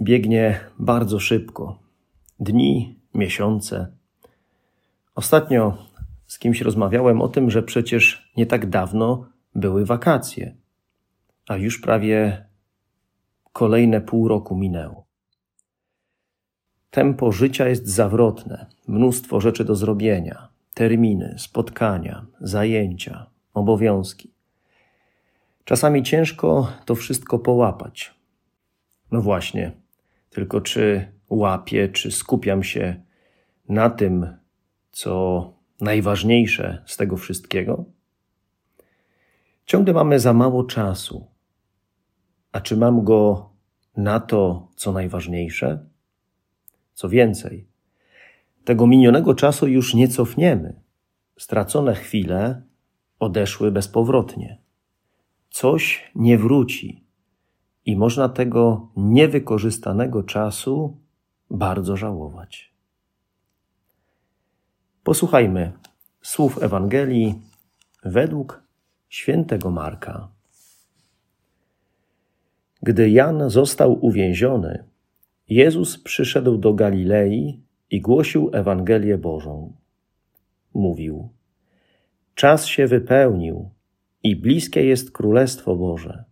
biegnie bardzo szybko. Dni, miesiące. Ostatnio z kimś rozmawiałem o tym, że przecież nie tak dawno były wakacje, a już prawie kolejne pół roku minęło. Tempo życia jest zawrotne, mnóstwo rzeczy do zrobienia, terminy, spotkania, zajęcia, obowiązki. Czasami ciężko to wszystko połapać. No właśnie, tylko czy łapię, czy skupiam się na tym, co najważniejsze z tego wszystkiego? Ciągle mamy za mało czasu. A czy mam go na to, co najważniejsze? Co więcej, tego minionego czasu już nie cofniemy. Stracone chwile odeszły bezpowrotnie. Coś nie wróci i można tego niewykorzystanego czasu bardzo żałować. Posłuchajmy słów Ewangelii według świętego Marka. Gdy Jan został uwięziony, Jezus przyszedł do Galilei i głosił Ewangelię Bożą. Mówił: Czas się wypełnił i bliskie jest Królestwo Boże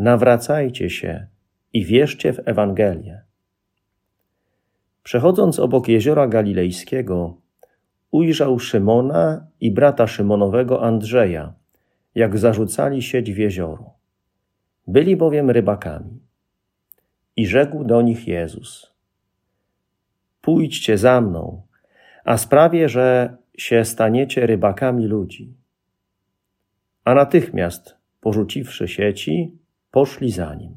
nawracajcie się i wierzcie w Ewangelię. Przechodząc obok jeziora galilejskiego, ujrzał Szymona i brata Szymonowego Andrzeja, jak zarzucali sieć w jezioro. Byli bowiem rybakami. I rzekł do nich Jezus: Pójdźcie za mną, a sprawię, że się staniecie rybakami ludzi. A natychmiast, porzuciwszy sieci, poszli za nim.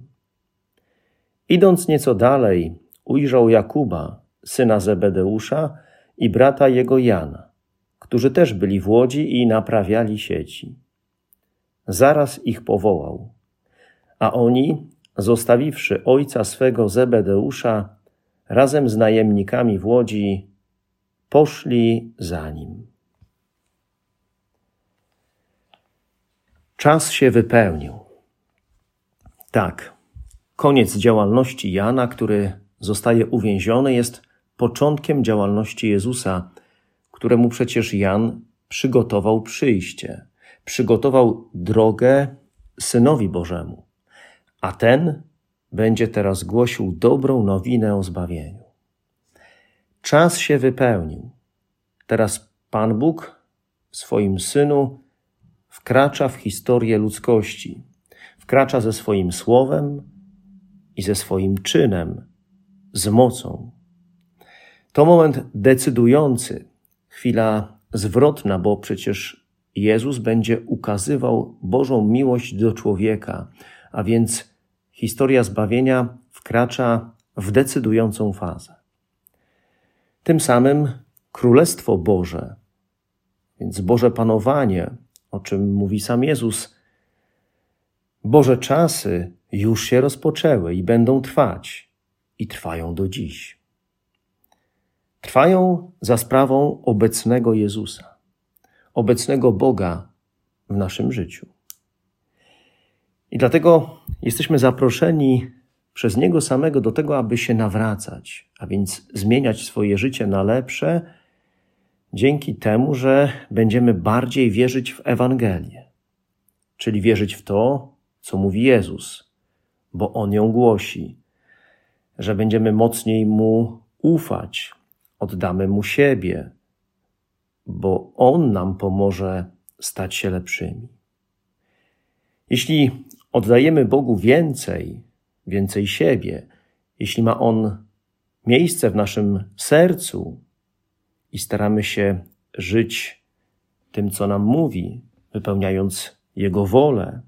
Idąc nieco dalej, ujrzał Jakuba, syna Zebedeusza i brata jego Jana, którzy też byli w łodzi i naprawiali sieci. Zaraz ich powołał, a oni, zostawiwszy ojca swego Zebedeusza, razem z najemnikami w łodzi, poszli za nim. Czas się wypełnił. Tak, koniec działalności Jana, który zostaje uwięziony, jest początkiem działalności Jezusa, któremu przecież Jan przygotował przyjście, przygotował drogę synowi Bożemu, a ten będzie teraz głosił dobrą nowinę o zbawieniu. Czas się wypełnił. Teraz Pan Bóg w swoim synu wkracza w historię ludzkości wkracza ze swoim słowem i ze swoim czynem, z mocą. To moment decydujący, chwila zwrotna, bo przecież Jezus będzie ukazywał Bożą miłość do człowieka, a więc historia zbawienia wkracza w decydującą fazę. Tym samym Królestwo Boże, więc Boże Panowanie, o czym mówi sam Jezus, Boże czasy już się rozpoczęły i będą trwać, i trwają do dziś. Trwają za sprawą obecnego Jezusa, obecnego Boga w naszym życiu. I dlatego jesteśmy zaproszeni przez Niego samego do tego, aby się nawracać, a więc zmieniać swoje życie na lepsze, dzięki temu, że będziemy bardziej wierzyć w Ewangelię, czyli wierzyć w to, co mówi Jezus, bo On ją głosi, że będziemy mocniej Mu ufać, oddamy Mu siebie, bo On nam pomoże stać się lepszymi. Jeśli oddajemy Bogu więcej, więcej siebie, jeśli ma On miejsce w naszym sercu i staramy się żyć tym, co nam mówi, wypełniając Jego wolę,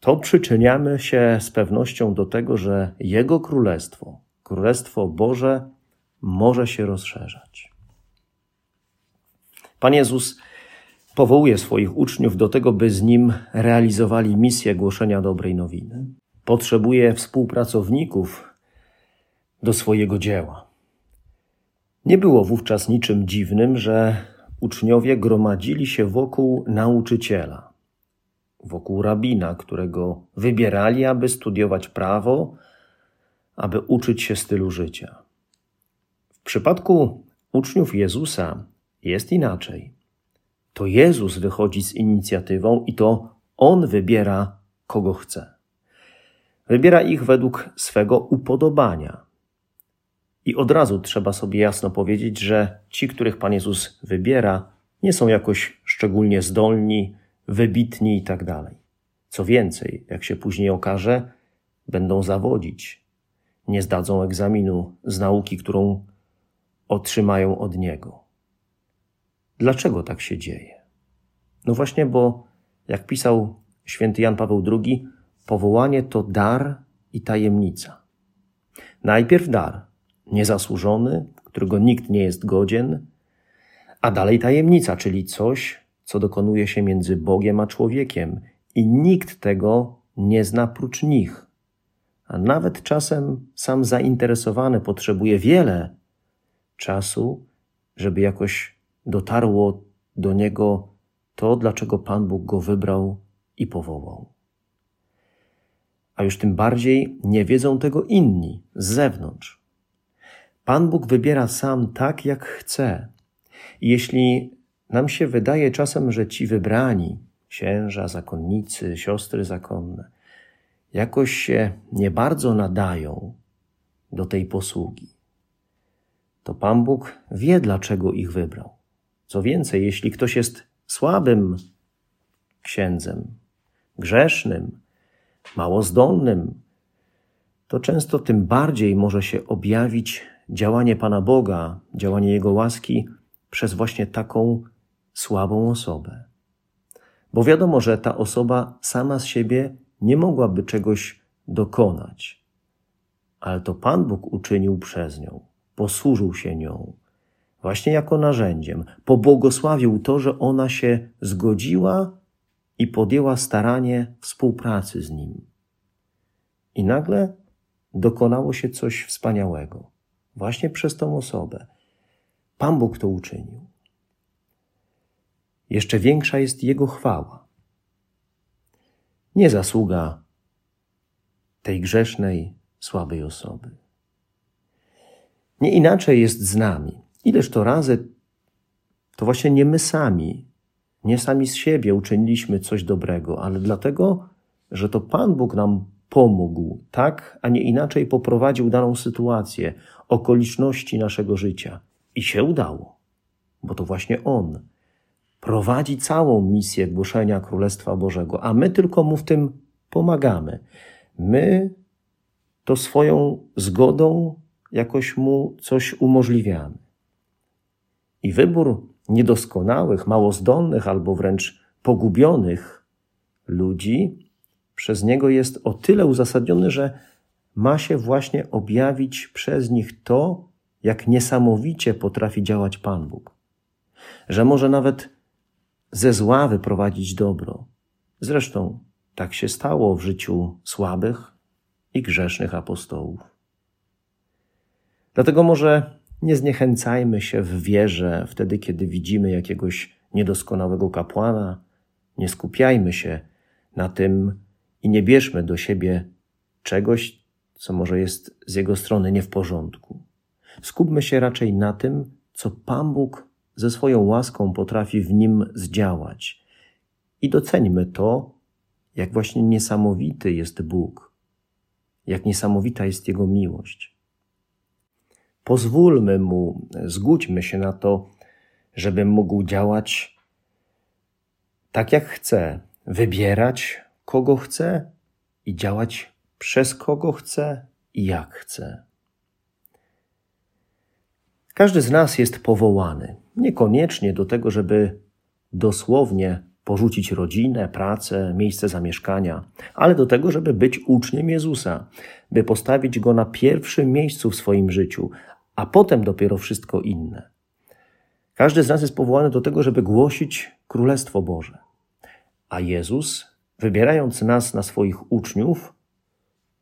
to przyczyniamy się z pewnością do tego, że Jego Królestwo, Królestwo Boże może się rozszerzać. Pan Jezus powołuje swoich uczniów do tego, by z nim realizowali misję głoszenia dobrej nowiny. Potrzebuje współpracowników do swojego dzieła. Nie było wówczas niczym dziwnym, że uczniowie gromadzili się wokół nauczyciela, wokół rabina, którego wybierali, aby studiować prawo, aby uczyć się stylu życia. W przypadku uczniów Jezusa jest inaczej. To Jezus wychodzi z inicjatywą i to On wybiera, kogo chce. Wybiera ich według swego upodobania. I od razu trzeba sobie jasno powiedzieć, że ci, których Pan Jezus wybiera, nie są jakoś szczególnie zdolni, wybitni i tak dalej. Co więcej, jak się później okaże, będą zawodzić, nie zdadzą egzaminu z nauki, którą otrzymają od Niego. Dlaczego tak się dzieje? No właśnie, bo jak pisał święty Jan Paweł II, powołanie to dar i tajemnica. Najpierw dar, niezasłużony, którego nikt nie jest godzien, a dalej tajemnica, czyli coś, co dokonuje się między Bogiem a człowiekiem i nikt tego nie zna prócz nich. A nawet czasem sam zainteresowany potrzebuje wiele czasu, żeby jakoś dotarło do niego to, dlaczego Pan Bóg go wybrał i powołał. A już tym bardziej nie wiedzą tego inni z zewnątrz. Pan Bóg wybiera sam tak, jak chce. Jeśli nam się wydaje czasem, że ci wybrani, księża, zakonnicy, siostry zakonne, jakoś się nie bardzo nadają do tej posługi, to Pan Bóg wie, dlaczego ich wybrał. Co więcej, jeśli ktoś jest słabym księdzem, grzesznym, mało zdolnym, to często tym bardziej może się objawić działanie Pana Boga, działanie Jego łaski przez właśnie taką słabą osobę. Bo wiadomo, że ta osoba sama z siebie nie mogłaby czegoś dokonać, ale to Pan Bóg uczynił przez nią, posłużył się nią, właśnie jako narzędziem, pobłogosławił to, że ona się zgodziła i podjęła staranie współpracy z nim. I nagle dokonało się coś wspaniałego, właśnie przez tą osobę. Pan Bóg to uczynił. Jeszcze większa jest Jego chwała. Nie zasługa tej grzesznej, słabej osoby. Nie inaczej jest z nami. Ileż to razy to właśnie nie my sami, nie sami z siebie uczyniliśmy coś dobrego, ale dlatego, że to Pan Bóg nam pomógł, tak, a nie inaczej poprowadził daną sytuację, okoliczności naszego życia. I się udało, bo to właśnie On prowadzi całą misję głoszenia Królestwa Bożego, a my tylko Mu w tym pomagamy. My to swoją zgodą jakoś Mu coś umożliwiamy. I wybór niedoskonałych, mało zdolnych albo wręcz pogubionych ludzi przez niego jest o tyle uzasadniony, że ma się właśnie objawić przez nich to, jak niesamowicie potrafi działać Pan Bóg. Że może nawet ze zła wyprowadzić dobro. Zresztą tak się stało w życiu słabych i grzesznych apostołów. Dlatego może nie zniechęcajmy się w wierze wtedy, kiedy widzimy jakiegoś niedoskonałego kapłana. Nie skupiajmy się na tym i nie bierzmy do siebie czegoś, co może jest z jego strony nie w porządku. Skupmy się raczej na tym, co Pan Bóg ze swoją łaską potrafi w nim zdziałać. I doceńmy to, jak właśnie niesamowity jest Bóg, jak niesamowita jest Jego miłość. Pozwólmy mu, zgódźmy się na to, żeby mógł działać tak, jak chce, wybierać kogo chce i działać przez kogo chce i jak chce. Każdy z nas jest powołany, niekoniecznie do tego, żeby dosłownie porzucić rodzinę, pracę, miejsce zamieszkania, ale do tego, żeby być uczniem Jezusa, by postawić go na pierwszym miejscu w swoim życiu, a potem dopiero wszystko inne. Każdy z nas jest powołany do tego, żeby głosić Królestwo Boże. A Jezus, wybierając nas na swoich uczniów,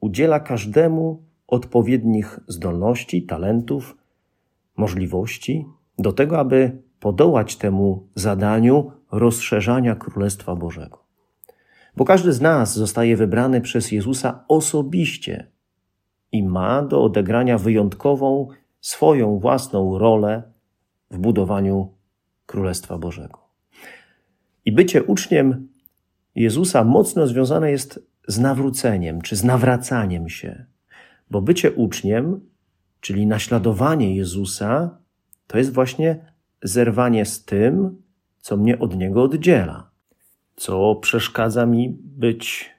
udziela każdemu odpowiednich zdolności, talentów, możliwości do tego, aby podołać temu zadaniu rozszerzania Królestwa Bożego. Bo każdy z nas zostaje wybrany przez Jezusa osobiście i ma do odegrania wyjątkową, swoją własną rolę w budowaniu Królestwa Bożego. I bycie uczniem Jezusa mocno związane jest z nawróceniem czy z nawracaniem się, bo bycie uczniem, czyli naśladowanie Jezusa, to jest właśnie zerwanie z tym, co mnie od Niego oddziela, co przeszkadza mi być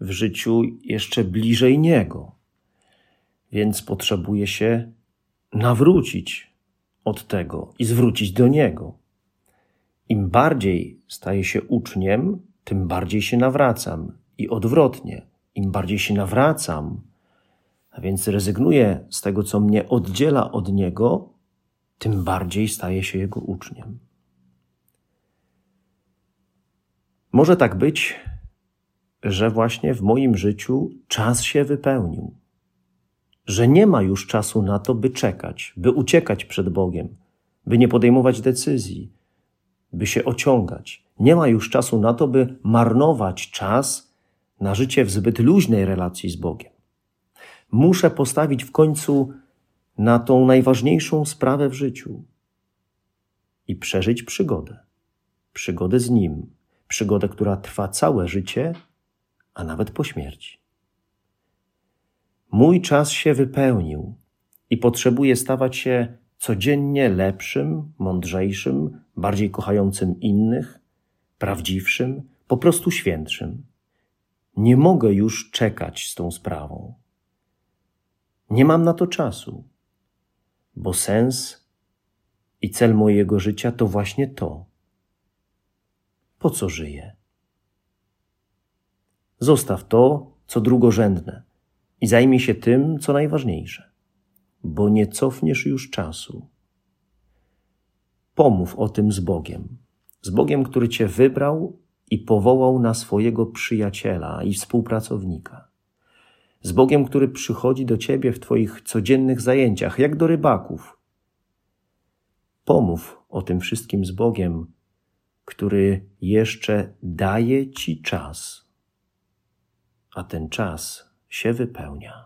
w życiu jeszcze bliżej Niego. Więc potrzebuję się nawrócić od tego i zwrócić do Niego. Im bardziej staję się uczniem, tym bardziej się nawracam i odwrotnie. Im bardziej się nawracam, a więc rezygnuję z tego, co mnie oddziela od Niego, tym bardziej staję się Jego uczniem. Może tak być, że właśnie w moim życiu czas się wypełnił, że nie ma już czasu na to, by czekać, by uciekać przed Bogiem, by nie podejmować decyzji, by się ociągać. Nie ma już czasu na to, by marnować czas na życie w zbyt luźnej relacji z Bogiem. Muszę postawić w końcu na tą najważniejszą sprawę w życiu i przeżyć przygodę. Przygodę z Nim, przygodę, która trwa całe życie, a nawet po śmierci. Mój czas się wypełnił i potrzebuję stawać się codziennie lepszym, mądrzejszym, bardziej kochającym innych, prawdziwszym, po prostu świętszym. Nie mogę już czekać z tą sprawą. Nie mam na to czasu, bo sens i cel mojego życia to właśnie to. Po co żyję? Zostaw to, co drugorzędne i zajmij się tym, co najważniejsze, bo nie cofniesz już czasu. Pomów o tym z Bogiem, z Bogiem, który Cię wybrał i powołał na swojego przyjaciela i współpracownika. Z Bogiem, który przychodzi do Ciebie w Twoich codziennych zajęciach, jak do rybaków. Pomów o tym wszystkim z Bogiem, który jeszcze daje Ci czas, a ten czas się wypełnia.